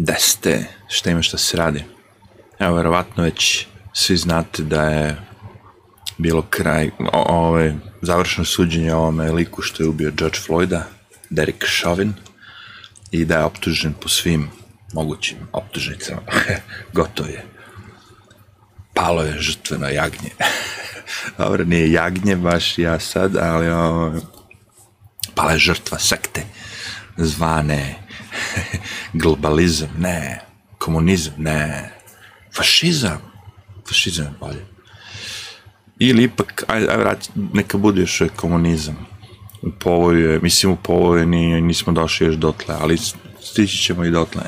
gde ste, šta ima šta se radi. Evo, verovatno već svi znate da je bilo kraj, ove, završeno suđenje ovome liku što je ubio George Floyda, Derek Chauvin, i da je optužen po svim mogućim optužnicama. Gotovo je. Palo je žrtveno jagnje. Dobro, nije jagnje baš ja sad, ali o, pala je žrtva sekte zvane globalizam, ne, komunizam, ne, fašizam, fašizam je bolje. Ili ipak, ajde, ajde vrati, neka bude još komunizam. U povoju je, mislim u povoju ni, nismo došli još dotle, ali stići ćemo i dotle.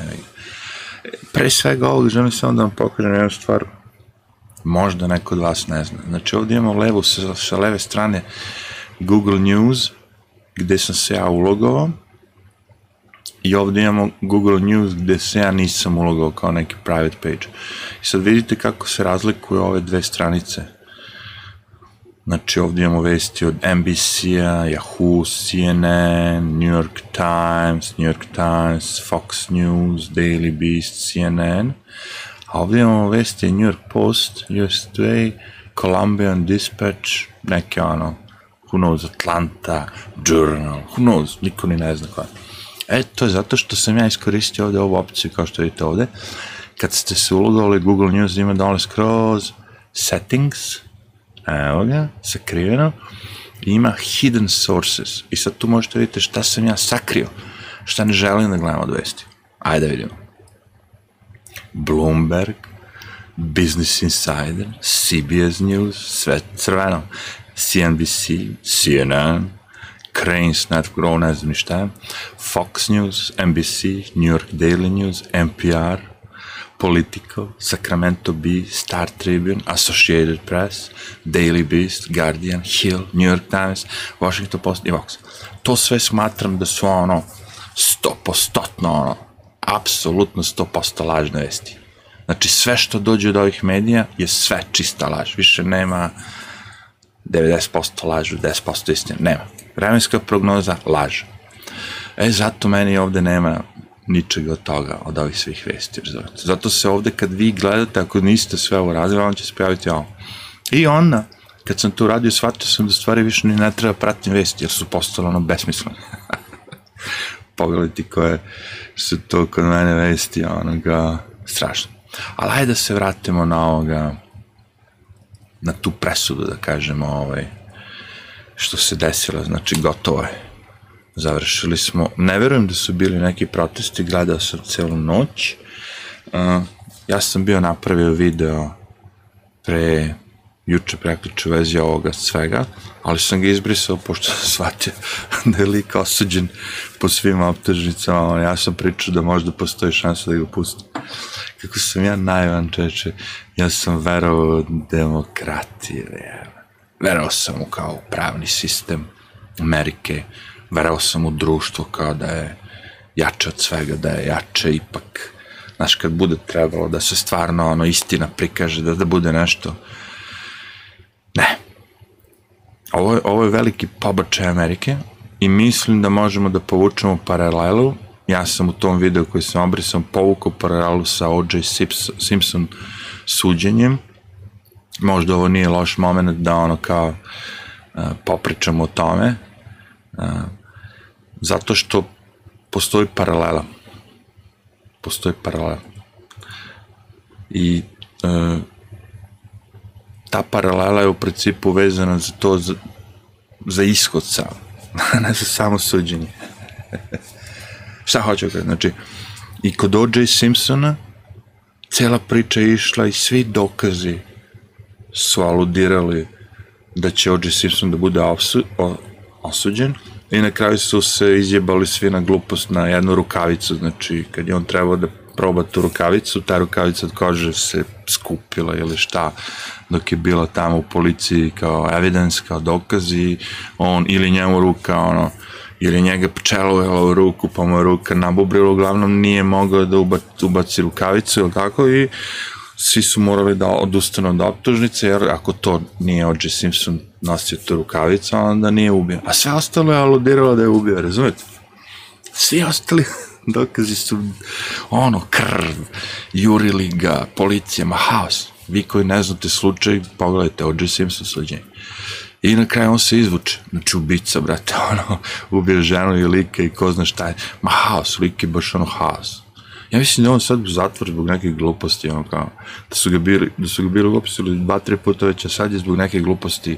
Pre svega ovog želim samo da vam pokažem jednu stvar, možda neko od vas ne zna. Znači ovdje imamo levu, sa, sa leve strane Google News, gde sam se ja ulogovao, i ovde imamo Google News gde se ja nisam ulogao kao neki private page. I sad vidite kako se razlikuju ove dve stranice. Znači ovde imamo vesti od NBC-a, Yahoo, CNN, New York Times, New York Times, Fox News, Daily Beast, CNN. A ovde imamo vesti New York Post, US Today, Columbian Dispatch, neke ono, who knows, Atlanta, Journal, who knows, niko ni ne zna koja. E, to je zato što sam ja iskoristio ovde ovu opciju, kao što vidite ovde. Kad ste se ulogovali, Google News ima dole skroz settings, evo ga, sakriveno, i ima hidden sources. I sad tu možete vidjeti šta sam ja sakrio, šta ne želim da gledam od vesti. Ajde da vidimo. Bloomberg, Business Insider, CBS News, sve crveno, CNBC, CNN, Cranes Network, ne znam ni šta Fox News, NBC, New York Daily News, NPR, Politico, Sacramento Bee, Star Tribune, Associated Press, Daily Beast, Guardian, Hill, New York Times, Washington Post i Vox. To sve smatram da su ono, stopostotno ono, apsolutno 100% lažne vesti. Znači sve što dođe od ovih medija je sve čista laž. Više nema 90% lažu, 10% istina. Nema. Vremenska prognoza, laž. E, zato meni ovde nema ničega od toga, od ovih svih vesti. Zato se ovde kad vi gledate, ako niste sve ovo radili, vam će se pojaviti ovo. I onda, kad sam to uradio, shvatio sam da stvari više ni ne treba pratim vesti, jer su postale ono besmislene. Pogledajte koje su to kod mene vesti, onoga, strašno. Ali hajde da se vratimo na ovoga, na tu presudu, da kažemo, ovaj, što se desilo, znači gotovo je. Završili smo, ne verujem da su bili neki protesti, gledao sam celu noć. Uh, ja sam bio napravio video pre juče preključu vezi ovoga svega, ali sam ga izbrisao pošto sam shvatio da je lik osuđen po svim optužnicama, ja sam pričao da možda postoji šansa da ga pustim. Kako sam ja najvan čeče, ja sam verovao demokratije, verao sam u kao pravni sistem Amerike, verao sam u društvo kao da je jače od svega, da je jače ipak, znaš, kad bude trebalo da se stvarno ono istina prikaže, da, da bude nešto, ne. Ovo je, ovo je veliki pobačaj Amerike i mislim da možemo da povučemo paralelu, ja sam u tom videu koji sam obrisao povukao paralelu sa O.J. Simpson suđenjem, možda ovo nije loš moment da ono kao uh, popričamo o tome, uh, zato što postoji paralela. Postoji paralela. I uh, ta paralela je u principu vezana za to, za, za ishod sam, ne za samo suđenje. Šta hoću kada? Znači, i kod O.J. Simpsona cela priča je išla i svi dokazi su aludirali da će O.J. Simpson da bude osu, o, osuđen i na kraju su se izjebali svi na glupost na jednu rukavicu, znači kad je on trebao da proba tu rukavicu, ta rukavica od kože se skupila ili šta, dok je bila tamo u policiji kao evidence, kao dokazi, on ili njemu ruka ono, ili njega pčelovela u ruku, pa mu je ruka nabubrila, uglavnom nije mogao da ubaci rukavicu, ili tako, i svi su morali da odustanu od optužnice, jer ako to nije O.J. Simpson nosio tu rukavicu, onda nije ubio. A sve ostalo je aludiralo da je ubio, razumete? Svi ostali dokazi su ono, krv, jurili ga, policija, ma haos. Vi koji ne znate slučaj, pogledajte, O.J. Simpson suđenje. I na kraju on se izvuče. Znači, ubica, brate, ono, ubije ženu i lika i ko zna šta je. Ma haos, lik je baš ono haos. Ja mislim da on sad u zatvor zbog nekih gluposti, ono kao, da su ga bili, da su ga bili uopsili dva, tri puta već, a sad je zbog neke gluposti,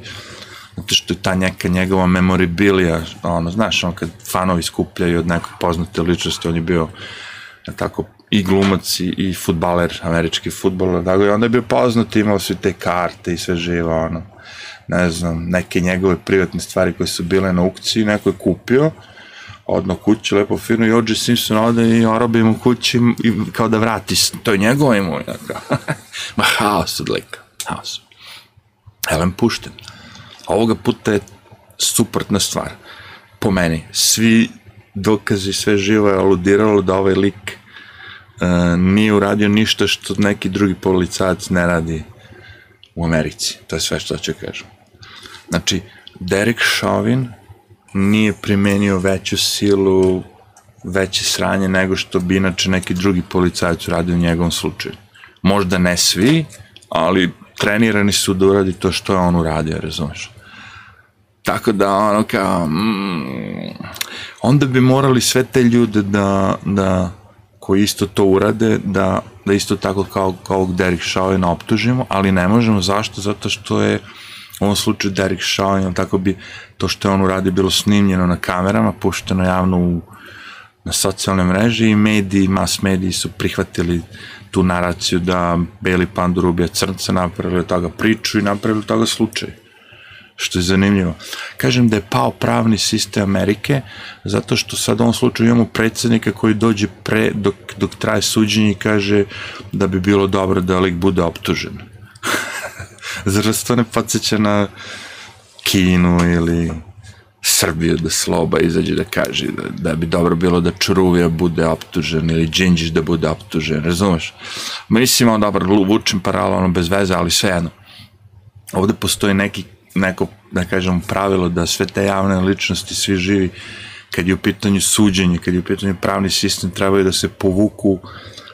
zato što je ta neka njegova memoribilija, ono, znaš, on kad fanovi skupljaju od nekog poznate ličnosti, on je bio, ja tako, i glumac i, i futbaler, američki futbaler, tako i onda bio poznat, imao su te karte i sve živo, ono, ne znam, neke njegove privatne stvari koje su bile na aukciji, neko je kupio, odno kući, lepo fino, i O.J. Simpson ode i orobi mu kući i kao da vrati, to je njegova imovina. Ma haos od lika, haos. Elem pušten. Ovoga puta je suprotna stvar. Po meni, svi dokazi, sve živo je aludiralo da ovaj lik uh, nije uradio ništa što neki drugi policajac ne radi u Americi. To je sve što ću kažem. Znači, Derek Chauvin nije primenio veću silu, veće sranje nego što bi inače neki drugi policajac uradio u njegovom slučaju. Možda ne svi, ali trenirani su da uradi to što je on uradio, razumeš? Tako da, ono kao, mm, onda bi morali sve te ljude da, da koji isto to urade, da, da isto tako kao, kao Derek Chauvina optužimo, ali ne možemo, zašto? Zato što je u ovom slučaju Derek Chauvin, tako bi to što je on uradio bilo snimljeno na kamerama, pušteno javno u, na socijalne mreže i mediji, mass mediji su prihvatili tu naraciju da Beli Pandur ubija crnca, napravili od toga priču i napravili od toga slučaj što je zanimljivo. Kažem da je pao pravni sistem Amerike, zato što sad u ovom slučaju imamo predsednika koji dođe pre, dok, dok traje suđenje i kaže da bi bilo dobro da lik bude optužen. Zar vas to ne podsjeća na Kinu ili Srbiju da Sloba izađe da kaže da, da bi dobro bilo da Čuruvija bude optužen ili Đinđić da bude optužen, razumeš? Mislim, on dobro, vučem paralelno bez veze, ali svejedno. Ovde postoji neki neko, da kažem, pravilo da sve te javne ličnosti, svi živi, kad je u pitanju suđenje, kad je u pitanju pravni sistem, trebaju da se povuku,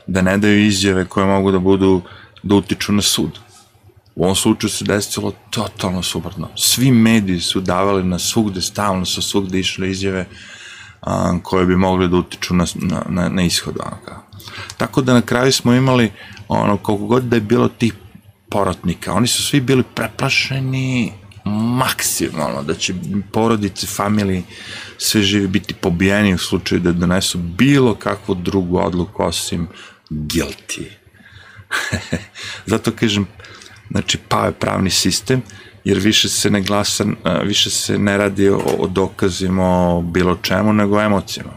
da ne daju izjave koje mogu da budu, da utiču na sud. U ovom slučaju se desilo totalno suprotno. Svi mediji su davali na svugde, stalno su svugde išle izjave a, koje bi mogli da utiču na, na, na, na ishod. Ono Tako da na kraju smo imali ono, koliko god da je bilo tih porotnika, oni su svi bili preplašeni maksimalno, da će porodice, familije, sve živi biti pobijeni u slučaju da donesu bilo kakvu drugu odluku osim guilty. Zato kažem, znači pao je pravni sistem, jer više se ne glasa, više se ne radi o, o dokazima o bilo čemu, nego o emocijama.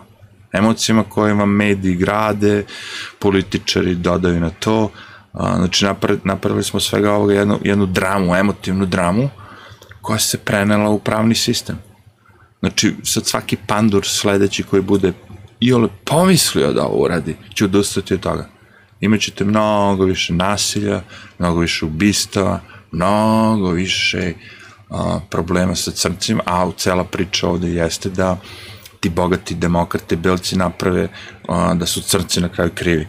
Emocijama koje vam mediji grade, političari dodaju na to, znači napravili smo svega ovoga jednu, jednu dramu, emotivnu dramu, koja se prenela u pravni sistem. Znači, sad svaki pandur sledeći koji bude i ole pomislio da ovo uradi, će odustati od toga. Imaćete mnogo više nasilja, mnogo više ubistava, mnogo više a, problema sa crncima, a u cela priča ovde jeste da ti bogati demokrate, belci naprave a, da su crnci na kraju krivi.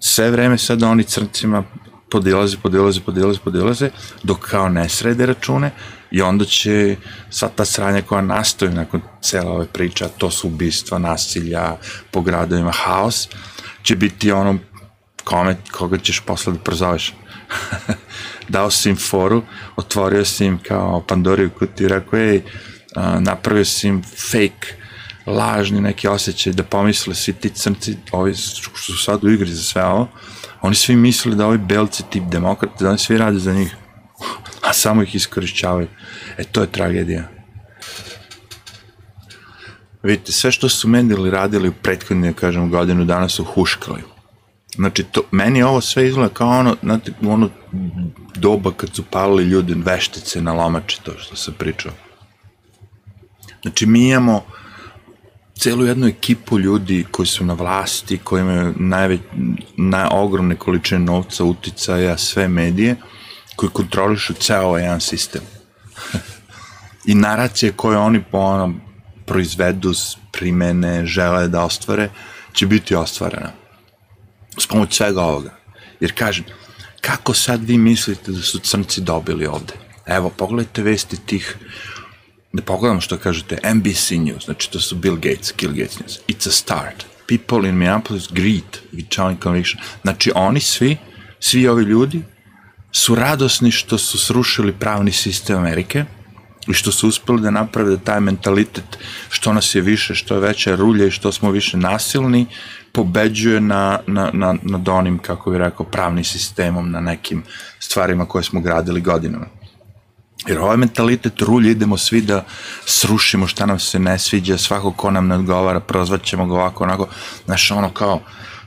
Sve vreme sada oni crncima podilaze, podilaze, podilaze, podilaze, dok kao ne srede račune i onda će sva ta sranja koja nastoji nakon cela ove priče, to su ubistva, nasilja, po gradovima, haos, će biti ono kome, koga ćeš posle da prozoveš. Dao si im foru, otvorio si im kao Pandoriju kutiju, rekao, ej, napravio si im fake, lažni neki osjećaj da pomisle svi ti crnci, ovi što su sad u igri za sve ovo, oni svi misle da ovi belci tip demokrate, da oni svi rade za njih a samo ih iskorišćavaju. E, to je tragedija. Vidite, sve što su medili radili u prethodnije, kažem, godinu dana su huškali. Znači, to, meni ovo sve izgleda kao ono, znate, ono doba kad su palili ljudi veštice na lomače, to što sam pričao. Znači, mi imamo celu jednu ekipu ljudi koji su na vlasti, koji imaju najveć, na ogromne količine novca, uticaja, sve medije, koji kontrolišu ceo ovaj jedan sistem. I naracije koje oni po ono, proizvedu, primene, žele da ostvare, će biti ostvarena. S pomoć svega ovoga. Jer kažem, kako sad vi mislite da su crnci dobili ovde? Evo, pogledajte vesti tih, da pogledamo što kažete, NBC News, znači to su Bill Gates, Bill Gates News. It's a start. People in Minneapolis greet challenge conviction. Znači oni svi, svi ovi ljudi su radosni što su srušili pravni sistem Amerike i što su uspeli da naprave da taj mentalitet što nas je više, što je veća rulja i što smo više nasilni, pobeđuje na, na, na, nad onim, kako bih rekao, pravnim sistemom, na nekim stvarima koje smo gradili godinama. Jer ovaj mentalitet rulje idemo svi da srušimo šta nam se ne sviđa, svako ko nam ne odgovara, prozvaćemo ga ovako, onako, znaš, ono kao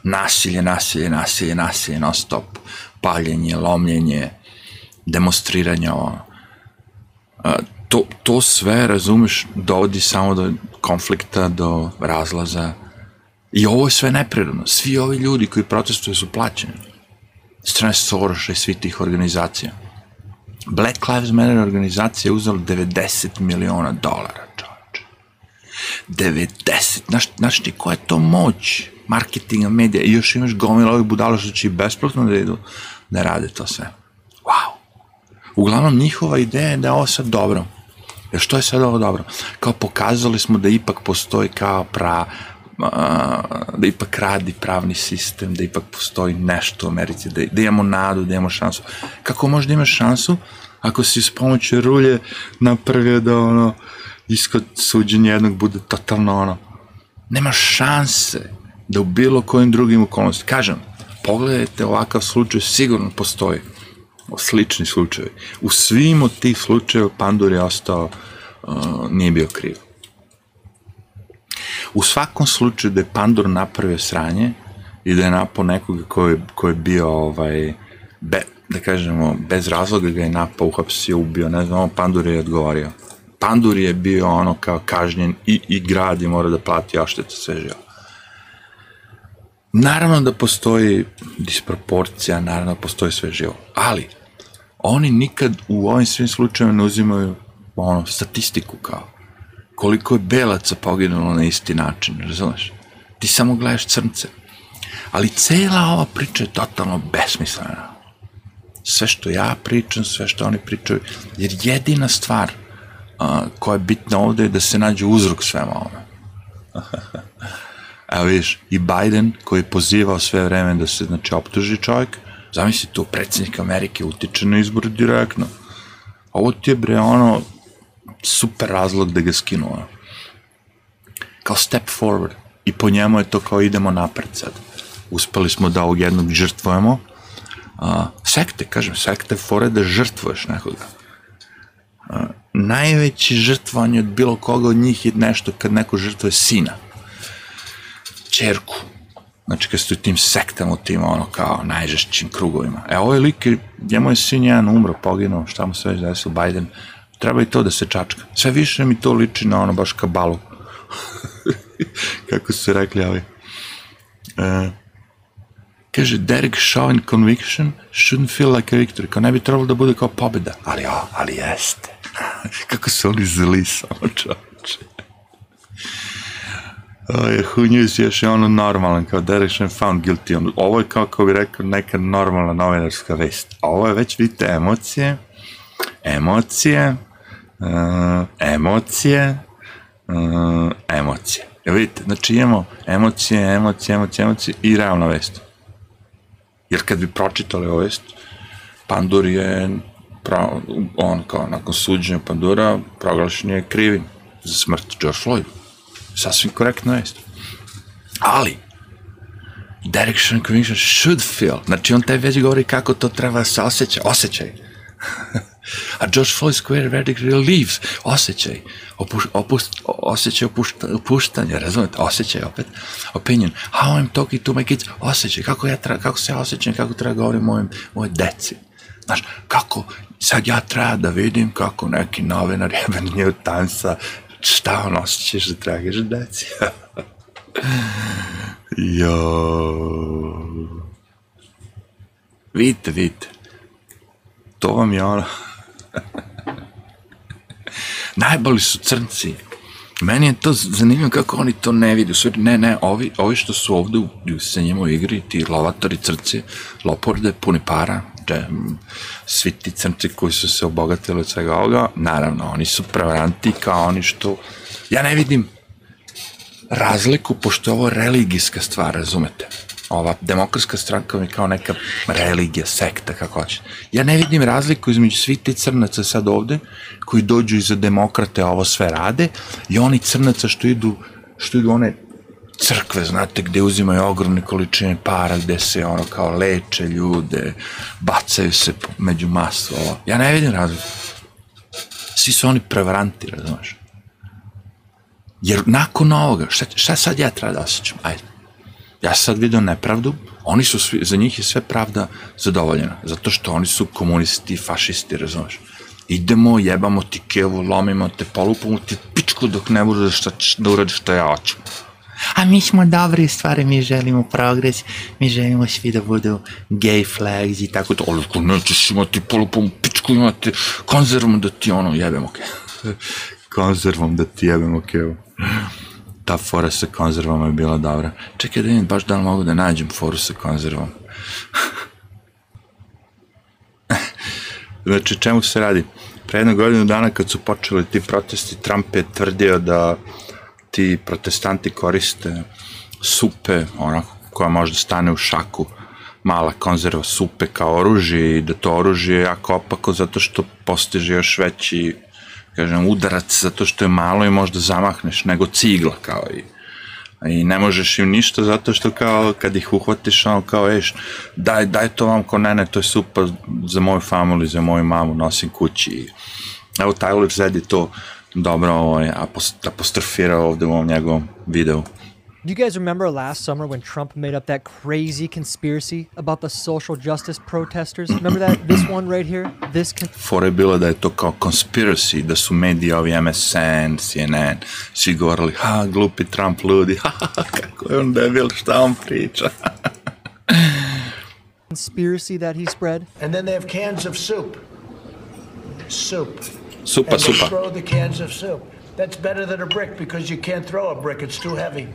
nasilje, nasilje, nasilje, nasilje, non stop, paljenje, lomljenje, demonstriranje, ovo. To, to sve, razumeš, dovodi samo do konflikta, do razlaza, I ovo je sve neprirodno. Svi ovi ljudi koji protestuju su plaćeni. Strane Soroša i svi tih organizacija. Black Lives Matter organizacija je uzela 90 miliona dolara, čovječe. 90. Znaš, znaš ti koja je to moć marketinga, medija i još imaš gomila ovih budala što će i besplatno da idu da rade to sve. Wow. Uglavnom, njihova ideja je da je ovo sad dobro. Jer što je sad ovo dobro? Kao pokazali smo da ipak postoji kao pra, da ipak radi pravni sistem, da ipak postoji nešto u Americi, da, da imamo nadu, da imamo šansu. Kako možda imaš šansu ako si s pomoću rulje napravio da ono, iskod suđenja jednog bude totalno ono, nema šanse da u bilo kojim drugim okolnosti, kažem, pogledajte ovakav slučaj, sigurno postoji slični slučajevi. U svim od tih slučajeva Pandur je ostao, uh, nije bio kriv. U svakom slučaju da je Pandur napravio sranje i da je napao nekoga ko je, ko je bio ovaj, be, da kažemo, bez razloga ga je napao, uhapsio, ubio, ne znam, Pandur je odgovorio. Pandur je bio ono kao kažnjen i, i grad je mora da plati oštetu sve živo. Naravno da postoji disproporcija, naravno da postoji sve živo, ali oni nikad u ovim svim slučajima ne uzimaju ono, statistiku kao koliko je belaca poginulo na isti način, razumeš? Ti samo gledaš crnce. Ali cela ova priča je totalno besmislena. Sve što ja pričam, sve što oni pričaju, jer jedina stvar uh, koja je bitna ovde je da se nađe uzrok svema ovome. Evo vidiš, i Biden koji je pozivao sve vreme da se znači, optuži čovjek, zamisli to, predsjednik Amerike utiče na izbor direktno. Ovo ti je bre ono, super razlog da ga skinu. Kao step forward. I po njemu je to kao idemo napred sad. Uspeli smo da ovog jednog žrtvujemo. Uh, sekte, kažem, sekte fore da žrtvuješ nekoga. Uh, najveći žrtvovanje od bilo koga od njih je nešto kad neko žrtvuje sina. Čerku. Znači kad ste u tim sektama, u tim ono kao najžešćim krugovima. E, ovo je lik, njemu je sin jedan umro, poginuo, šta mu sve desilo, Biden, treba i to da se čačka. Sve više mi to liči na ono baš kabalu. Kako su rekli ovi. Uh, kaže, Derek Shaw in Conviction shouldn't feel like a victory. Kao ne bi trebalo da bude kao pobjeda. Ali o, ali jeste. Kako su oni zli samo čoče. je who news još je ono normalan, kao Derek Shaw found guilty. On, ovo je kao, kao bi rekao, neka normalna novinarska vest. Ovo je već, vidite, emocije, emocije, uh, emocije, uh, emocije. Evo vidite, znači imamo emocije, emocije, emocije, emocije i realna vest. Jer kad bi pročitali ovu vest, Pandur je pra, on kao nakon suđenja Pandura proglašen je krivim za smrt George Floyd. Sasvim korektna vest. Ali, Direction Commission should feel, znači on taj već govori kako to treba da se osjeća, osjećaj. A George Floyd Square verdict relieves, osjećaj, opuš, opust, osjećaj opušta, opuštanja, razumete, osjećaj opet, opinion, how I'm talking to my kids, osjećaj, kako, ja tra, kako se ja osjećam, kako treba govorim mojim, moje deci. Znaš, kako, sad ja treba da vidim kako neki novinar jeben New Timesa, šta on osjećaš da tragaš deci. jo. Vidite, vidite. To vam je ono, Najbolji su crnci. Meni je to zanimljivo kako oni to ne vidi. Sve, ne, ne, ovi, ovi što su ovde u, njima u igri, ti lovatori, crci, loporde, puni para, dže, svi ti crnci koji su se obogatili od svega ovoga, naravno, oni su prevaranti kao oni što... Ja ne vidim razliku, pošto je ovo religijska stvar, razumete? Ova demokratska stranka mi kao neka religija, sekta, kako hoće. Ja ne vidim razliku između svi ti crnaca sad ovde, koji dođu iza demokrate, ovo sve rade, i oni crnaca što idu, što idu one crkve, znate, gde uzimaju ogromne količine para, gde se ono kao leče ljude, bacaju se među masu, ovo. Ja ne vidim razliku. Svi su oni prevaranti, razumeš? Jer nakon ovoga, šta, šta sad ja treba da osjećam? Ajde ja sad vidio nepravdu, oni su svi, za njih je sve pravda zadovoljena, zato što oni su komunisti, fašisti, razumeš. Idemo, jebamo ti kevu, lomimo te, polupamo ti pičku dok ne bude šta, da uradiš šta ja hoću. A mi smo dobri stvari, mi želimo progres, mi želimo svi da budu gay flags i tako to. Ali ako nećeš imati polupom pičku, imate konzervom da ti ono jebemo kevu. konzervom da ti jebemo kevu ta fora sa konzervama je bila dobra. Čekaj da vidim baš da li mogu da nađem foru sa konzervom. znači, čemu se radi? Pre jednu godinu dana kad su počeli ti protesti, Trump je tvrdio da ti protestanti koriste supe, onako, koja može da stane u šaku, mala konzerva supe kao oružje i da to oružje je jako opako zato što postiže još veći kažem, udarac zato što je malo i možda zamahneš, nego cigla kao i i ne možeš im ništa zato što kao kad ih uhvatiš ono kao eš daj, daj to vam ko ne ne to je super za moju familiju, za moju mamu nosim kući. Evo Tyler Zed je to dobro ovaj, apostrofirao ovde u ovom njegovom videu Do you guys remember last summer when Trump made up that crazy conspiracy about the social justice protesters? Remember that this one right here? This con- Fora je bilo da je to kao conspiracy, da su mediji ovi MSN, CNN, svi govorili, ha, ah, glupi Trump ludi, ah, ha, ha, ha kako je on debil, šta on priča. conspiracy that he spread? And then they have cans of soup. Soup. Supa, and they supa. throw the cans of soup. That's better than a brick because you can't throw a brick, it's too heavy.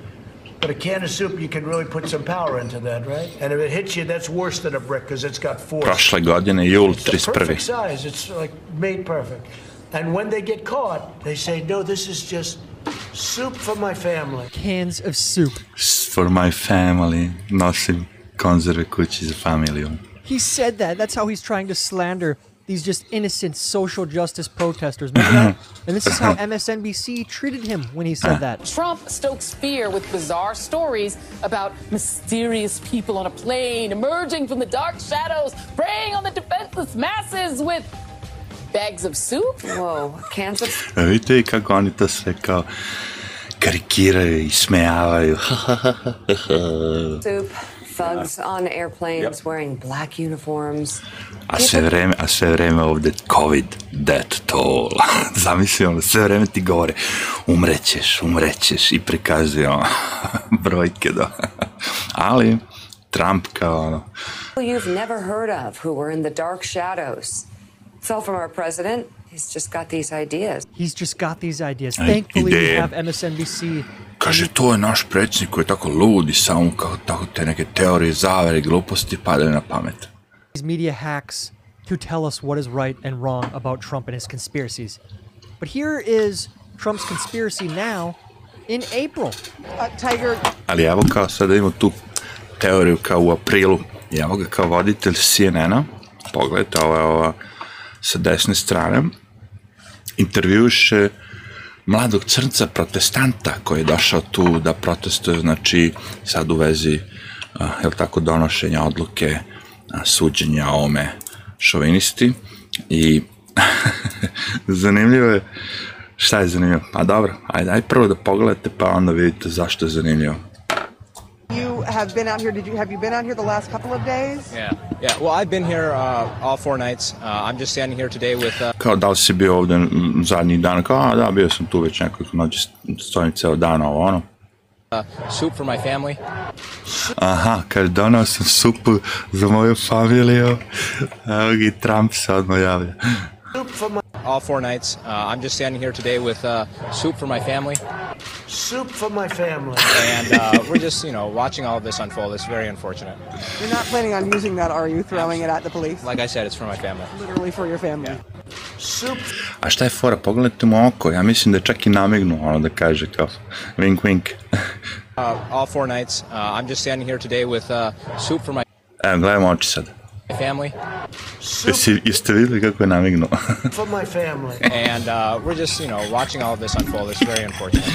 But a can of soup, you can really put some power into that, right? And if it hits you, that's worse than a brick because it's got force. Prošle godine, jul It's the 31. perfect size. It's like made perfect. And when they get caught, they say, no, this is just soup for my family. Cans of soup. For my family, nosim konzerve kući za familiju. He said that. That's how he's trying to slander these just innocent social justice protesters. And this is how MSNBC treated him when he said that. Trump stokes fear with bizarre stories about mysterious people on a plane emerging from the dark shadows, preying on the defenseless masses with bags of soup. Whoa, cans of vidite kako oni to sve kao karikiraju i smejavaju. soup, thugs on airplanes wearing black uniforms. A sve vreme, a sve vreme ovde COVID, death toll. Zamisli ono, sve vreme ti govore umrećeš, umrećeš i prikazuju ono, brojke do. Ali Trump kao ono, You've never heard of who were in the dark shadows. It's all from our president. He's just got these ideas. He's just got these ideas. Aj, Thankfully, we have MSNBC. Kaže to je naš predsjednik koji je tako lud i samo kao tako te neke teorije zavere i gluposti padaju na pamet. These media hacks to tell us what is right and wrong about Trump and his conspiracies. But here is Trump's conspiracy now in April. Uh, Tiger, Ali evo kao sada imamo tu teoriju kao u aprilu. I evo ga kao voditelj CNN-a, pogledajte, ovo je ova sa desne strane, intervjuše mladog crnca protestanta koji je došao tu da protestuje, znači sad u vezi, a, jel tako, donošenja odluke, a, suđenja ome šovinisti i zanimljivo je, šta je zanimljivo? Pa dobro, ajde, ajde prvo da pogledate pa onda vidite zašto je zanimljivo. Have been out here. Did you have you been out here the last couple of days? Yeah, yeah. Well, I've been here uh, all four nights. Uh, I'm just standing here today with. Uh, kao da li si bio ovde m, zadnjih dana, kao a da, bio sam tu već nekoliko noći, stojim ceo dan, ovo ono. uh, soup for my family. Aha, kaže, donao sam supu za moju familiju, evo gi Trump se odmah javlja. Soup for my all four nights. Uh, I'm just standing here today with uh, soup for my family, Soup for my family. and uh, we're just, you know, watching all of this unfold. It's very unfortunate. You're not planning on using that, are you? Throwing it at the police? Like I said, it's for my family. Literally for your family. Soup A šta je fora? Pogledajte mu oko, ja mislim da je čak i namignuo ono da kaže kao wink wink. Uh, all four nights. Uh, I'm just standing here today with uh, soup for my Evo, gledajmo oči sad. Family, soup Jesi, jeste videli kako je namignuo? for my family. and uh, we're just, you know, watching all of this unfold. It's very unfortunate.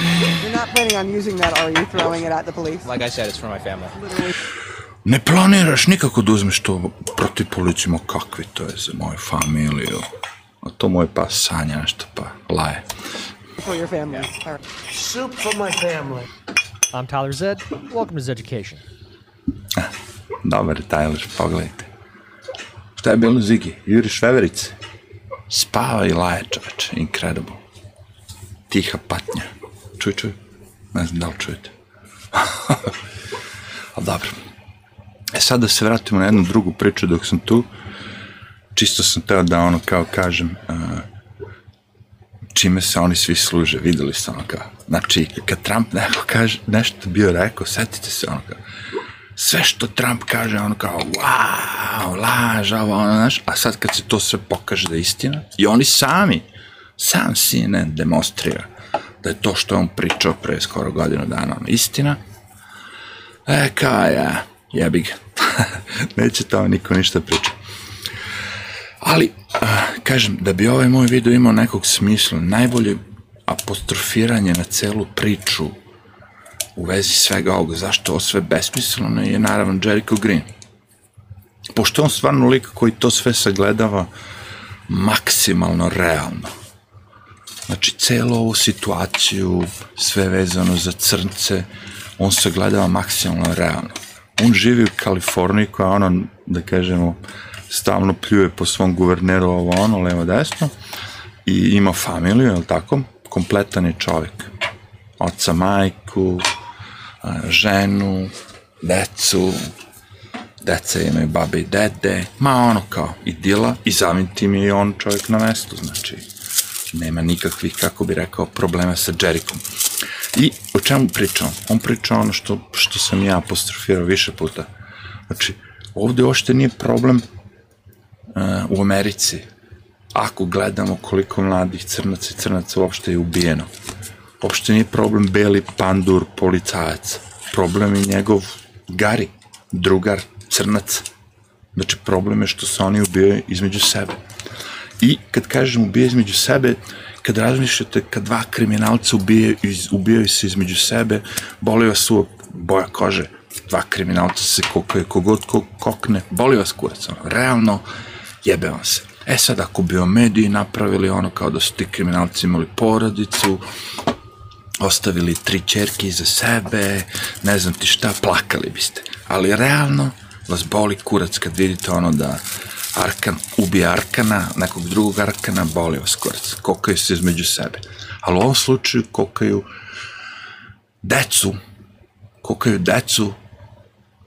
You're not planning on using that, are you? Throwing it at the police? Like I said, it's for my family. Literally. ne planiraš nikako da uzmeš to protiv policije, ma kakvi to je za moju familiju. A to moj pas sanja nešto pa laje. For your family. All right. Soup for my family. I'm Tyler Zed. Welcome to Zeducation. Dobar je Tyler, pogledajte. Šta je bilo Zigi? Juriš veverice? Spava i laje čoveče, incredible. Tiha patnja. Čuj, čuj. Ne znam da li čujete. Ali dobro. E sad da se vratimo na jednu drugu priču dok sam tu. Čisto sam teo da ono kao kažem uh, čime se oni svi služe, videli ste ono kao. Znači, kad Trump neko kaže, nešto bio rekao, setite se ono kao, sve što Trump kaže, ono kao, wow, laž, ovo, ono, znaš, a sad kad se to sve pokaže da je istina, i oni sami, sam CNN demonstrira da je to što je on pričao pre skoro godinu dana, ono, istina, e, kao ja, jebi ga, neće tamo niko ništa priča. Ali, kažem, da bi ovaj moj video imao nekog smisla, najbolje apostrofiranje na celu priču u vezi svega ovoga, zašto ovo sve besmisleno je naravno Jericho Green. Pošto on stvarno lik koji to sve sagledava maksimalno realno. Znači, celu ovu situaciju, sve vezano za crnce, on sagledava maksimalno realno. On živi u Kaliforniji koja ono, da kažemo, stalno pljuje po svom guverneru ovo ono, levo desno, i ima familiju, je li tako? Kompletan je čovjek. Oca, majku, ženu, decu, deca imaju babe i dede, ma ono kao idila i samim tim je i on čovjek na mestu, znači nema nikakvih, kako bi rekao, problema sa Jerikom. I o čemu pričam? On priča ono što, što sam ja apostrofirao više puta. Znači, ovde uopšte nije problem uh, u Americi, ako gledamo koliko mladih crnaca i crnaca uopšte je ubijeno. Uopšte nije problem beli pandur policajac. Problem je njegov Gari, drugar, crnac. Znači, problem je što se oni ubijaju između sebe. I kad kažem ubije između sebe, kad razmišljate kad dva kriminalca ubijaju, iz, ubijaju se između sebe, boli vas uvek boja kože, dva kriminalca se kokaju, kogod ko kokne, boli vas kurac, ono, realno jebe vam se. E sad, ako bi o mediji napravili ono kao da su ti kriminalci imali porodicu, ostavili tri čerke iza sebe, ne znam ti šta, plakali biste. Ali realno vas boli kurac kad vidite ono da Arkan ubije Arkana, nekog drugog Arkana, boli vas kurac. Kokaju se između sebe. Ali u ovom slučaju kokaju decu, kokaju decu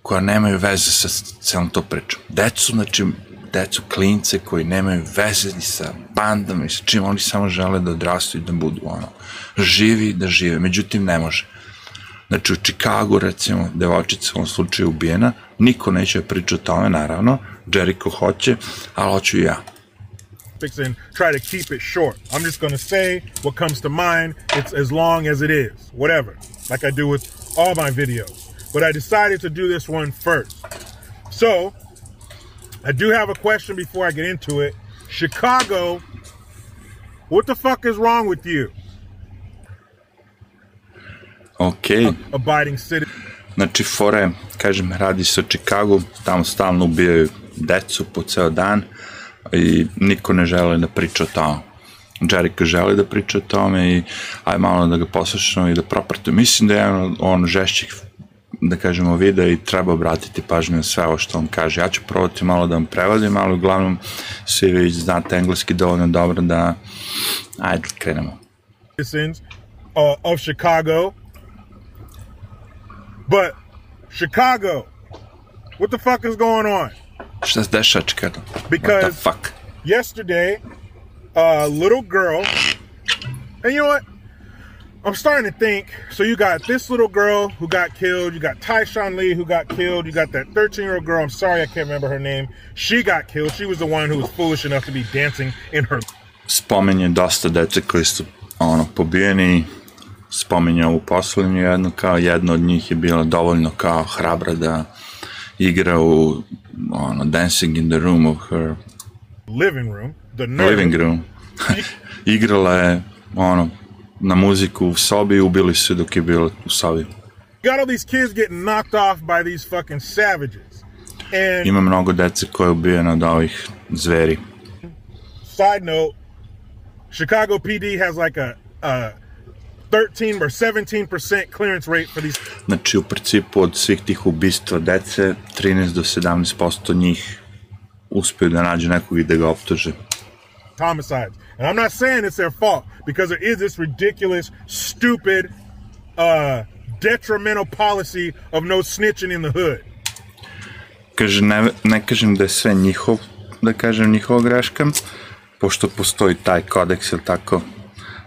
koja nemaju veze sa celom to pričom. Decu, znači, decu klince koji nemaju veze ni sa bandama i sa čim, oni samo žele da odrastu i da budu ono, živi da žive. Međutim, ne može. Znači, u Čikagu, recimo, devojčica u ovom slučaju ubijena, niko neće da priča o tome, naravno, Jericho hoće, ali hoću ja. and try to keep it short. I'm just to say what comes to mind. It's as long as it is, whatever, like I do with all my videos. But I decided to do this one first. So, I do have a question before I get into it. Chicago, what the fuck is wrong with you? Okej. Abiding city. Znači, fore, kažem, radi se o Čikagu, tamo stalno ubijaju decu po ceo dan i niko ne želi da priča o tome. Jericho želi da priča o tome i aj malo da ga poslušamo i da propratimo. Mislim da je on, on žešćih da kažemo videa i treba obratiti pažnju na sve ovo što on kaže. Ja ću probati malo da vam prevodim, ali uglavnom svi već znate engleski dovoljno dobro da ajde, krenemo. citizens uh, of Chicago. But Chicago, what the fuck is going on? Šta se dešava Chicago? What the Because- fuck? Yesterday, a little girl. And you know what? I'm starting to think. So you got this little girl who got killed. You got Tyshawn Lee who got killed. You got that 13 year old girl. I'm sorry, I can't remember her name. She got killed. She was the one who was foolish enough to be dancing in her. Spominje dosta dece koji su ono, pobijeni. Spominje ovu poslednju jednu, kao jedna od njih je bila dovoljno kao hrabra da igra u ono, Dancing in the Room of her living room. The living room. Igrala je ono, na muziku u sobi i ubili su dok je bila u sobi. got all these kids getting knocked off by these fucking savages. And Ima mnogo dece koje je ubijeno od ovih zveri. side note, Chicago PD has like a, a 13 or 17% clearance rate for these Znači, u principu od svih tih ubistva dece, 13 do 17% njih uspeju da nađe nekog i da ga optuže. Homicides. And I'm not saying it's their fault because there is this ridiculous, stupid, uh, detrimental policy of no snitching in the hood. Kaže, ne, ne kažem da je sve njihov, da kažem njihova greška, pošto postoji taj kodeks, ili tako,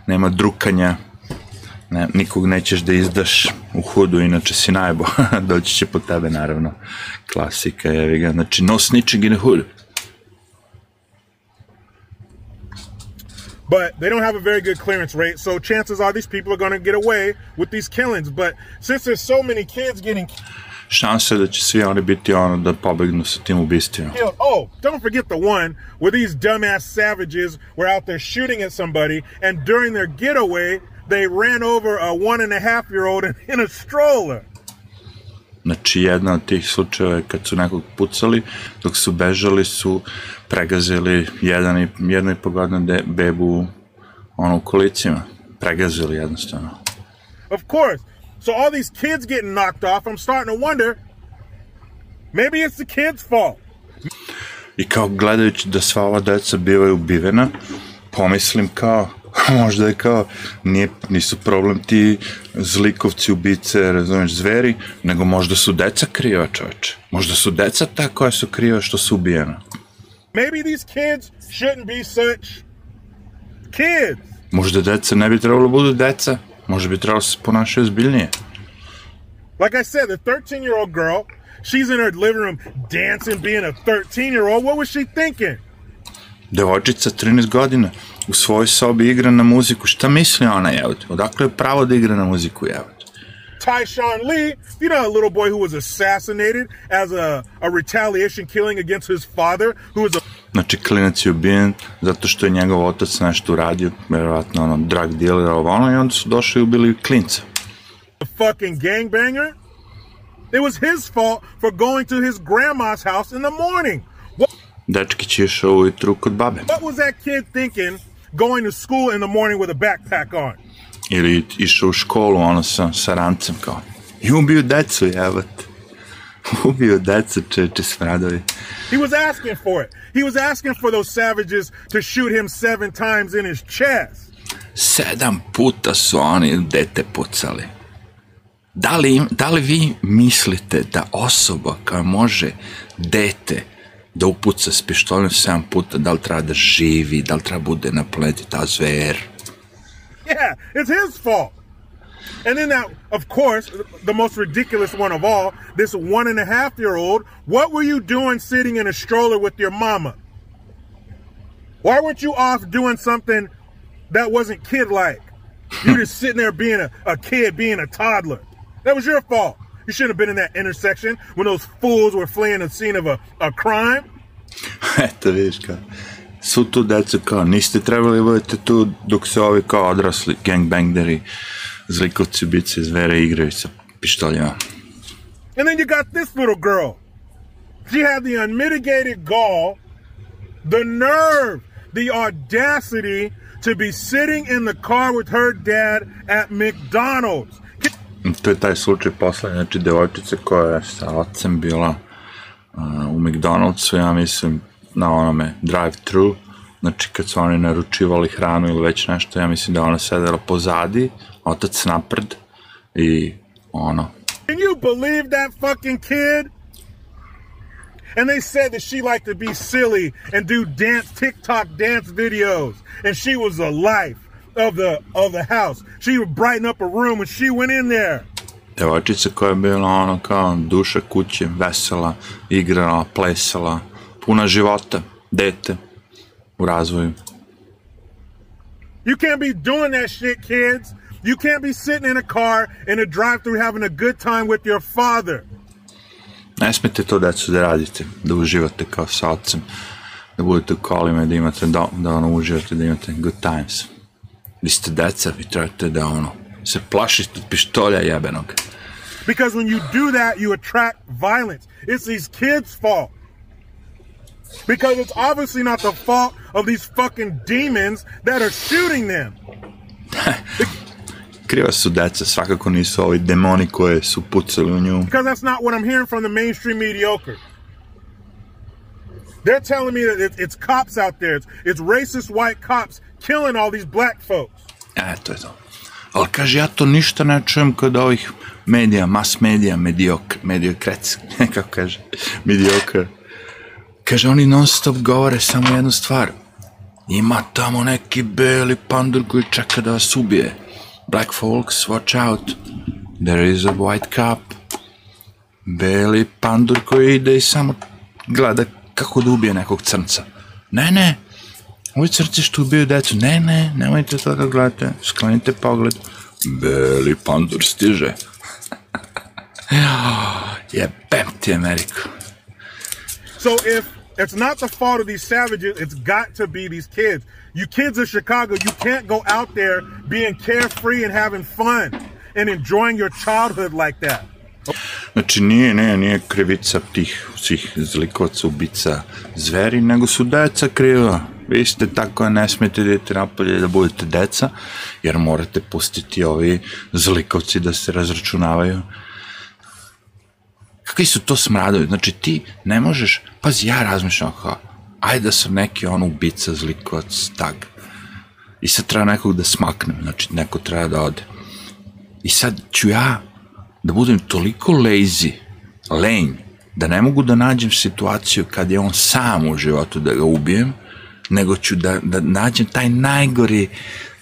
nema drukanja, ne, nikog nećeš da izdaš u hudu, inače si najbo, doći će po tebe, naravno, klasika, jevi ga, znači, no snitching in the hood. But they don't have a very good clearance rate, so chances are these people are going to get away with these killings. But since there's so many kids getting Šansa je da će svi oni biti ono da pobegnu sa tim ubistvima. killed, oh, don't forget the one where these dumbass savages were out there shooting at somebody, and during their getaway, they ran over a one and a half year old in a stroller. Znači, jedna od tih slučajeva je kad su nekog pucali, dok su bežali su pregazili jedan i, jedno i po de, bebu ono u kolicima. Pregazili jednostavno. Of course. So all these kids getting knocked off, I'm starting to wonder maybe it's the kids' fault. I kao gledajući da sva ova deca bivaju ubivena, pomislim kao, možda je kao, nije, nisu problem ti zlikovci, ubice, razumeš, zveri, nego možda su deca kriva, čoveče. Možda su deca ta koja su kriva što su ubijena. Maybe these kids shouldn't be such kids. Možda deca ne bi trebalo da budu deca, možda bi trebalo da se ponašaju zbiljnije. Like I said, the 13 year old girl, she's in her living room dancing, being a 13 year old. What was she thinking? Devojčica 13 godina u svojoj sobi igra na muziku, šta misli ona jevati? Odakle je pravo da igra na muziku jevati? Tyshawn Lee, you know, a little boy who was assassinated as a, a retaliation killing against his father, who was a Znači, klinac je ubijen zato što je njegov otac nešto uradio, verovatno ono, drug dealer, ovo ono, i onda su došli i ubili klinca. fucking gangbanger. It was his fault for going to his grandma's house in the morning. What, Dečkić je išao ujutru kod babe. what was that kid thinking going to school in the morning with a backpack on? Ili išao u školu, ono, sa, sa rancem, kao, i ubio decu, jevate. ubio decu, čeče, smradovi. He was asking for it. He was asking for those savages to shoot him seven times in his chest. Sedam puta su oni dete pucali. Da li, da li vi mislite da osoba koja može dete da upuca s pištoljem sedam puta, da li treba da živi, da li treba bude na planeti ta zver? Yeah, it's his fault. And then that, of course, the most ridiculous one of all, this one and a half year old. What were you doing sitting in a stroller with your mama? Why weren't you off doing something that wasn't kid like? You just sitting there being a, a kid, being a toddler. That was your fault. You shouldn't have been in that intersection when those fools were fleeing the scene of a, a crime. Eto, vidiš kao. Su tu decu kao, niste trebali budete tu dok se ovi kao odrasli gangbangeri, zlikovci, ubice, zvere igraju sa pištoljima. And then you got this little girl. She had the unmitigated gall, the nerve, the audacity to be sitting in the car with her dad at McDonald's. To je taj slučaj posle, znači devojčica koja je sa ocem bila uh, u McDonald'su, ja mislim, na onome drive-thru, znači kad su oni naručivali hranu ili već nešto, ja mislim da ona sedela pozadi, otac napred i ono, Can you believe that fucking kid? And they said that she liked to be silly and do dance TikTok dance videos. And she was the life of the of the house. She would brighten up a room when she went in there. Devojčica koja je bila ono kao duša kuće, vesela, igrala, plesala, puna života, dete u razvoju. You can't be doing that shit, kids. You can't be sitting in a car in a drive-through having a good time with your father. Ne smete to decu da radite, da uživate kao sa ocem, da budete u kolima i da imate da, da ono uživate, da imate good times. Vi ste deca, vi trebate da ono se plašite od pištolja jebenog. Because when you do that, you attract violence. It's these kids' fault. Because it's obviously not the fault of these fucking demons that are shooting them. Kriva su deca, svakako nisu ovi demoni koje su pucali u nju. Because that's not what I'm hearing from the mainstream mediocre. They're telling me that it's, it's cops out there. It's, it's racist white cops killing all these black folks. E, to je to. Ali kaže, ja to ništa ne čujem kod ovih medija, mas medija, mediokr, mediokrac, kako kaže, mediokr. Kaže, oni non stop govore samo jednu stvar. Ima tamo neki beli pandur koji čeka da vas ubije. Black folks, watch out. There is a white cop. Beli pandur koji ide i samo gleda kako da ubije nekog crnca. Ne, ne, ovi crci što ubiju decu, ne, ne, nemojte to da gledate, sklonite pogled. Beli pandur stiže. Jebem ti Ameriku. So if it's not the fault of these savages, it's got to be these kids. You kids of Chicago, you can't go out there being carefree and having fun and enjoying your childhood like that. Znači nije, ne, nije krivica tih svih zlikovaca, ubica, zveri, nego su deca kriva. Vi ste tako, ne smete da idete napolje da budete deca, jer morate pustiti ovi zlikovci da se razračunavaju. Kakvi su to smradovi? Znači ti ne možeš, pazi, ja razmišljam kao, ajde da sam neki on ubica, zlikovac, tag. I sad treba nekog da smaknem, znači neko treba da ode. I sad ću ja da budem toliko lazy, lenj, da ne mogu da nađem situaciju kad je on sam u životu da ga ubijem, nego ću da, da nađem taj najgori,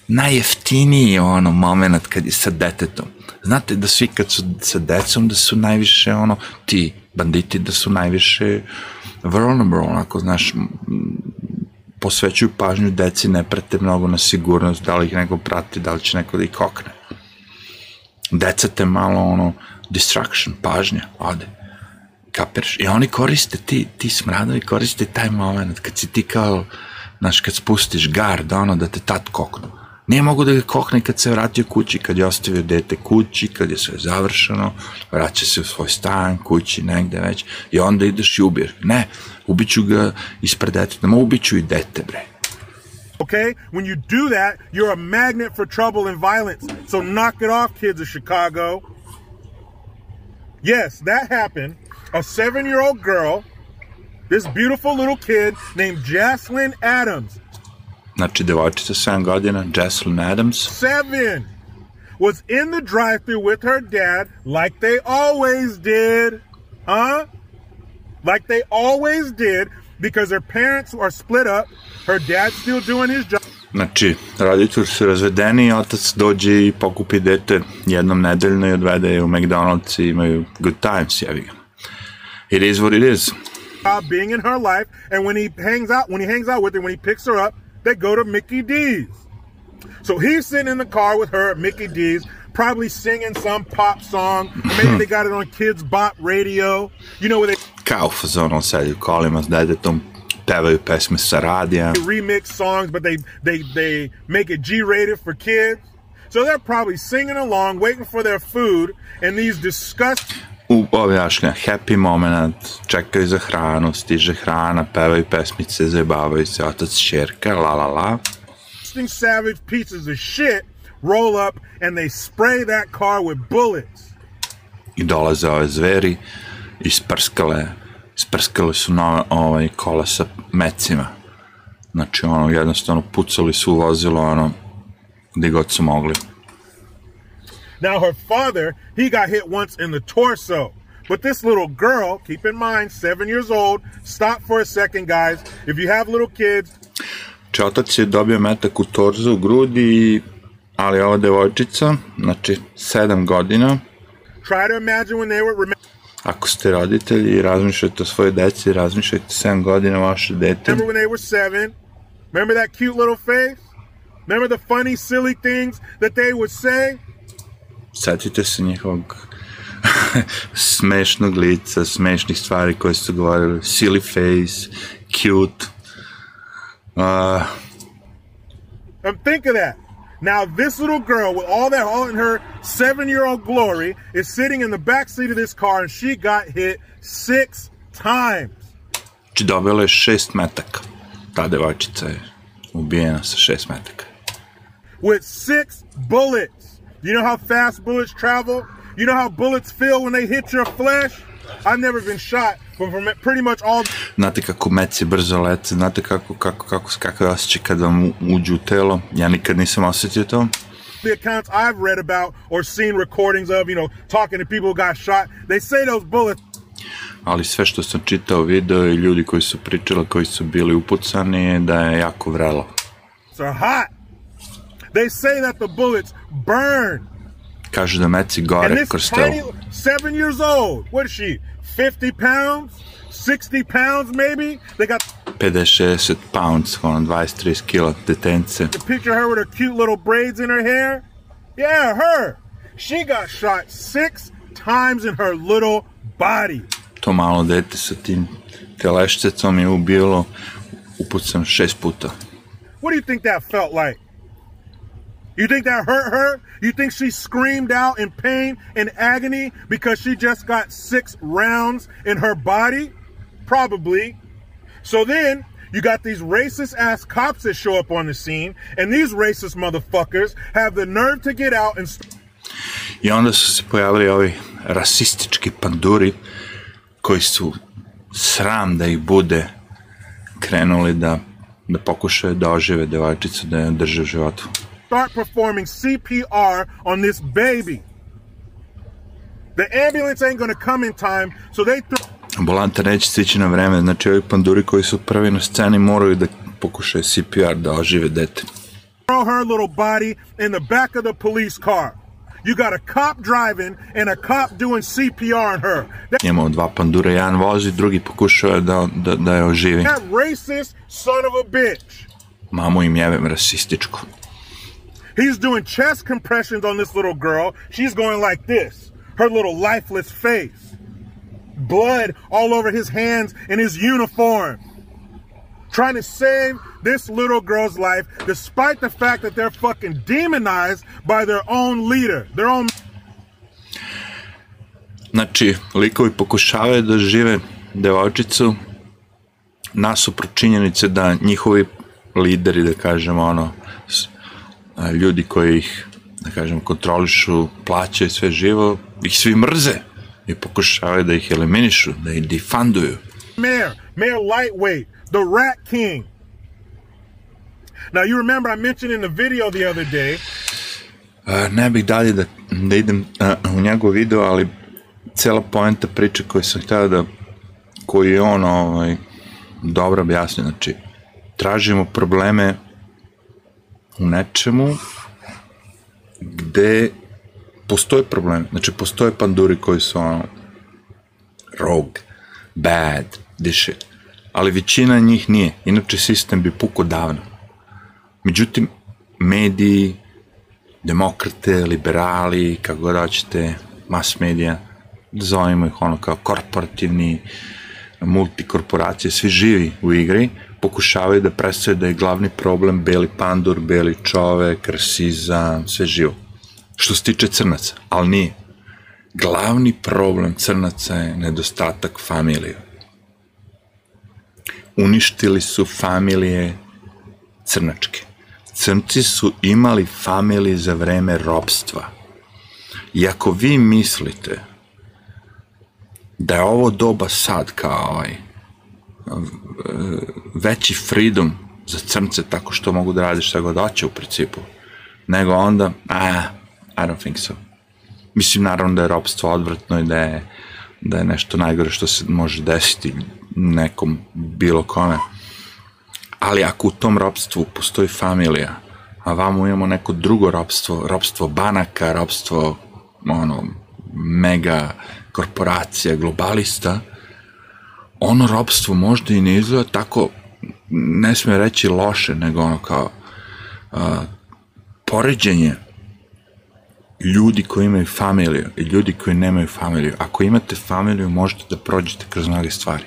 najjeftiniji ono moment kad je sa detetom. Znate da svi kad su sa decom da su najviše ono, ti banditi da su najviše vulnerable, onako, znaš, posvećuju pažnju deci, ne prate mnogo na sigurnost, da li ih neko prati, da li će neko da ih kokne. Deca te malo ono, distraction, pažnja, ode. Kapiraš? I oni koriste, ti, ti smradovi koriste taj moment kad si ti kao, znaš, kad spustiš gard, ono, da te tad koknu. Nije mogu da ga kokne kad se vratio kući, kad je ostavio dete kući, kad je sve završeno, vraća se u svoj stan, kući, negde već, i onda ideš i ubiješ. Ne, ubiću ga ispred deteta, ma ubiću i dete, bre. Okay? When you do that, you're a magnet for trouble and violence. So knock it off, kids of Chicago. Yes, that happened. A seven year old girl, this beautiful little kid named Jaslyn Adams, Znači, devojčica 7 godina, Jesslyn Adams, seven, was in the drive through with her dad like they always did. Huh? Like they always did because their parents are split up. Her dad's still doing his job. Znači, roditelji su razvedeni, otac dođe i pokupi dete jednom nedeljno i odvede je u McDonald's i imaju good times, jevi ga. It is what it is. Being in her life, and when he hangs out, when he hangs out with her, when he picks her up, they go to Mickey D's. So he's sitting in the car with her at Mickey D's, probably singing some pop song. Maybe hmm. they got it on Kids Bop Radio. You know where they Kao u fazonu sedi u kolima s detetom, pevaju pesme sa radija. remix songs, but they they they make it G-rated for kids. So they're probably singing along, waiting for their food, and these disgusting U objašnja, happy moment, čekaju za hranu, stiže hrana, pevaju pesmice, zajebavaju se, otac, čerka, la la la. savage pieces of shit roll up and they spray that car with bullets. I dolaze ove zveri, isprskale, isprskale su nove ovaj, kola sa mecima. Znači, ono, jednostavno pucali su u vozilo, ono, gde god su mogli. Now her father, he got hit once in the torso But this little girl, keep in mind, seven years old, stop for a second, guys. If you have little kids, Znači, otac je dobio metak u torzu, u grudi, ali ova devojčica, znači 7 godina, try to imagine when they were. Remember ako ste roditelji i razmišljate o svojoj deci, razmišljajte 7 godina vaše dete. when they were seven? Remember that cute little face? Remember the funny, silly things that they would say? Setite se njihovog smešnog lica, smešnih stvari koje su govorili, silly face, cute. Uh, Um, think of that. Now, this little girl, with all that, all in her seven year old glory, is sitting in the back seat of this car and she got hit six times. Dobila je šest metaka. Ta devojčica je ubijena sa šest metaka. with six bullets. You know how fast bullets travel? You know how bullets feel when they hit your flesh? I've never been shot, but from pretty much all Znate kako meci brzo lete, znate kako, kako, kako, kako je osjećaj kada vam uđu u telo. Ja nikad nisam osjetio to. the accounts I've read about or seen recordings of, you know, talking to people who got shot, they say those bullets Ali sve što sam čitao, video i ljudi koji su pričali, koji su bili upucani, da je jako vrelo. are hot. They say that the bullets burn. Kažu da meci gore kroz telo. seven years old, what is she? 50 pounds? 60 pounds maybe? They got 50-60 pounds, ono 20-30 kila detence. picture her with her cute little braids in her hair. Yeah, her. She got shot six times in her little body. To malo dete sa tim telešcecom je ubilo upucan šest puta. What do you think that felt like? You think that hurt her? You think she screamed out in pain and agony because she just got six rounds in her body? Probably. So then you got these racist ass cops that show up on the scene, and these racist motherfuckers have the nerve to get out and I onda su se pojavili ovi rasistički panduri koji su sram da ih bude krenuli da, da pokušaju da ožive devojčicu, da je drže u životu. Start performing CPR on this baby. The ambulance ain't gonna come in time, so they Ambulanta neće stići na vreme, znači ovi panduri koji su prvi na sceni moraju da pokušaju CPR da ožive dete. throw her little body in the back of the police car. You got a cop driving and a cop doing CPR on her. That, Imamo dva pandura, jedan vozi, drugi pokušava da, da, da je oživi. that racist son of a bitch. Mamu im jebem rasističku. He's doing chest compressions on this little girl. She's going like this. Her little lifeless face. Blood all over his hands and his uniform. Trying to save this little girl's life despite the fact that they're fucking demonized by their own leader, their own Znači, likovi pokušavaju da žive devojčicu nasuprot činjenice da njihovi lideri, da kažemo, ono, ljudi koji ih, da kažem, kontrolišu, plaćaju sve živo, ih svi mrze i pokušavaju da ih eliminišu, da ih defunduju. mayor, Mayor Lightweight, the Rat King. Now, you remember I mentioned in the video the other day A, ne bih dalje da, da idem a, u njegov video, ali cela poenta priče koju sam htio da, koju je on ovaj, dobro objasnio, znači, tražimo probleme u nečemu gde postoje problem, znači postoje panduri koji su ono rogue, bad, this ali većina njih nije, inače sistem bi puko davno. Međutim, mediji, demokrate, liberali, kako god hoćete, mass media, zovemo ih ono kao korporativni, multikorporacije, svi živi u igri, pokušavaju da predstave da je glavni problem beli pandur, beli čovek, rasizam, sve živo. Što se tiče crnaca, ali nije. Glavni problem crnaca je nedostatak familije. Uništili su familije crnačke. Crnci su imali familije za vreme robstva. I ako vi mislite da je ovo doba sad kao ovaj veći freedom za crnce tako što mogu da rade šta god hoće u principu, nego onda, a, I don't think so. Mislim, naravno da je robstvo odvratno i da je da je nešto najgore što se može desiti nekom bilo kome. Ali ako u tom ropstvu postoji familija, a vamo imamo neko drugo ropstvo, ropstvo banaka, ropstvo ono, mega korporacija, globalista, ono ropstvo možda i ne izgleda tako, ne smije reći loše, nego ono kao a, poređenje ljudi koji imaju familiju i ljudi koji nemaju familiju. Ako imate familiju, možete da prođete kroz mnoge stvari.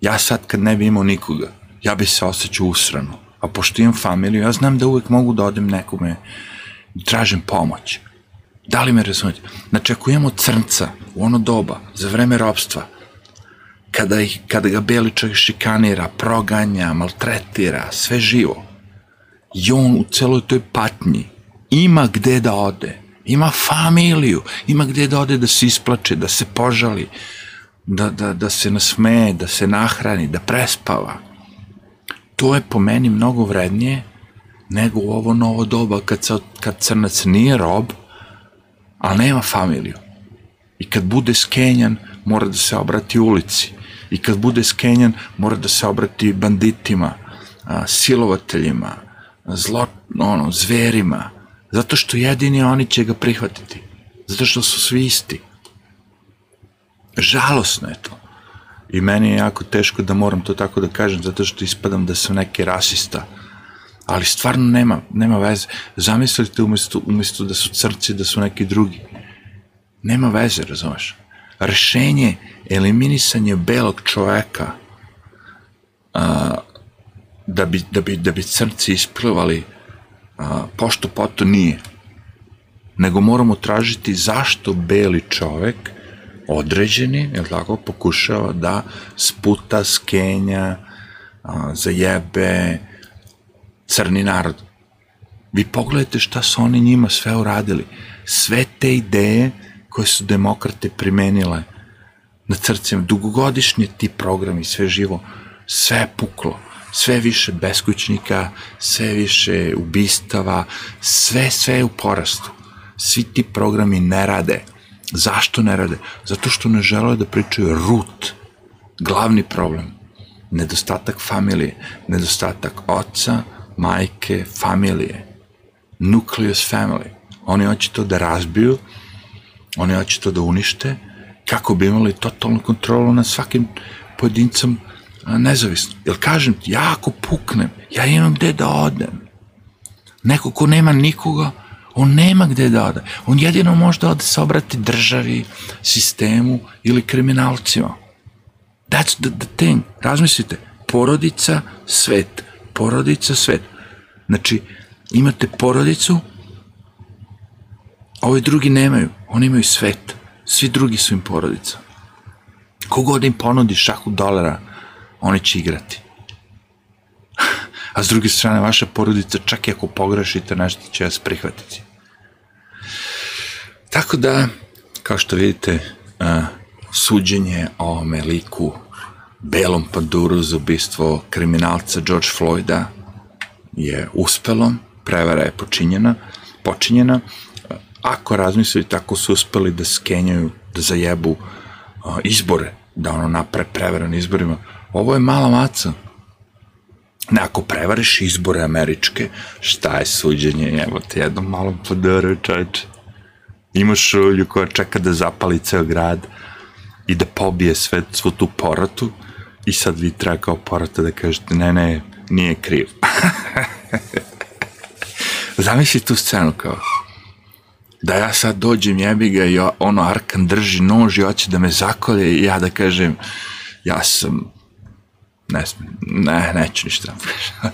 Ja sad kad ne bi imao nikoga, ja bi se osjećao usrano. A pošto imam familiju, ja znam da uvek mogu da odem nekome i tražim pomoć. Da li me razumete? Znači, ako imamo crnca u ono doba, za vreme robstva, kada, ih, kada ga beli čovjek šikanira, proganja, maltretira, sve živo, i on u celoj toj patnji ima gde da ode, ima familiju, ima gde da ode da se isplače, da se požali, da, da, da se nasmeje, da se nahrani, da prespava. To je po meni mnogo vrednije nego u ovo novo doba kad, se, kad crnac nije rob, ali nema familiju. I kad bude skenjan, mora da se obrati ulici. I kad bude skenjan, mora da se obrati banditima, a, silovateljima, zlo, ono, zverima, zato što jedini oni će ga prihvatiti. Zato što su svi isti. Žalosno je to. I meni je jako teško da moram to tako da kažem, zato što ispadam da sam neki rasista. Ali stvarno nema, nema veze. Zamislite umesto, umesto da su crci, da su neki drugi. Nema veze, razumeš? Rešenje, eliminisanje belog čoveka, a, da, bi, da, bi, da bi crci isplivali a, pošto poto nije. Nego moramo tražiti zašto beli čovek određeni, je tako, pokušava da sputa, skenja, a, zajebe crni narod. Vi pogledajte šta su oni njima sve uradili. Sve te ideje koje su demokrate primenile na crcima, dugogodišnje ti programi, sve živo, sve je puklo. Sve više beskućnika, sve više ubistava, sve, sve je u porastu. Svi ti programi ne rade. Zašto ne rade? Zato što ne žele da pričaju root, glavni problem. Nedostatak familije, nedostatak oca, majke, familije. Nucleus family. Oni hoće to da razbiju, oni hoće to da unište, kako bi imali totalnu kontrolu nad svakim pojedincem nezavisno. Jer kažem ti, ja ako puknem, ja imam gde da odem. Neko ko nema nikoga, on nema gde da ode. On jedino može da ode se obrati državi, sistemu ili kriminalcima. That's the, the thing. Razmislite, porodica, svet. Porodica, svet. Znači, imate porodicu, ovi drugi nemaju. Oni imaju svet. Svi drugi su im porodica. Kogod im ponudi šahu dolara, oni će igrati. A s druge strane, vaša porodica, čak i ako pogrešite nešto, će vas prihvatiti. Tako da, kao što vidite, suđenje o ovome liku belom panduru za ubistvo kriminalca George Floyda je uspelo, prevara je počinjena, počinjena. Ako razmislite, tako su uspeli da skenjaju, da zajebu uh, izbore, da ono napre prevaru na izborima, ovo je mala maca. Ne, ako prevariš izbore američke, šta je suđenje, evo te jednom malom podaru, čovječe. Imaš šulju koja čeka da zapali ceo grad i da pobije sve, svu tu poratu i sad vi treba kao porata da kažete ne, ne, nije kriv. Zamisli tu scenu kao da ja sad dođem jebi ga i ono Arkan drži nož i hoće da me zakolje i ja da kažem ja sam ne smem, ne, neću ništa.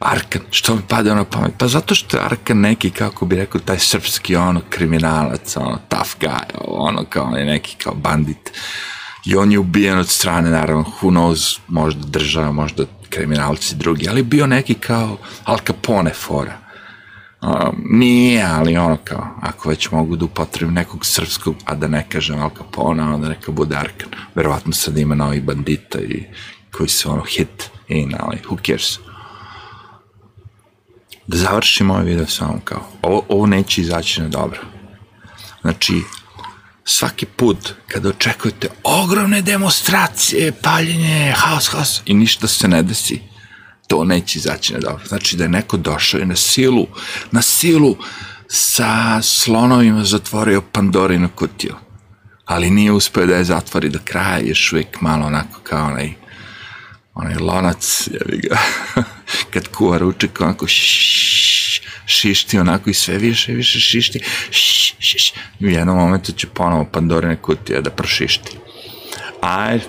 Arkan, što mi pada ono pamet? Pa zato što je Arkan neki, kako bi rekao, taj srpski ono kriminalac, ono tough guy, ono kao neki kao bandit. I on je ubijen od strane, naravno, who knows, možda država, možda kriminalci drugi, ali bio neki kao Al Capone fora Um, nije, ali ono kao, ako već mogu da upotrebim nekog srpskog, a da ne kažem Al Capone, onda neka bude Arkan. Verovatno sad ima novih bandita i koji su ono hit in, ali who cares. Da završim ovaj video samo kao, ovo, ovo neće izaći na dobro. Znači, svaki put kada očekujete ogromne demonstracije, paljenje, haos, haos i ništa se ne desi, to neće izaći na dobro. Znači da je neko došao i na silu, na silu sa slonovima zatvorio Pandorinu kutiju. Ali nije uspeo da je zatvori do kraja, još uvijek malo onako kao onaj onaj lonac, jevi ga, kad kuva ručak, onako šišti onako i sve više više šišti, šš, šš, u jednom momentu će ponovo Pandorine kutije da prošišti. Ajde,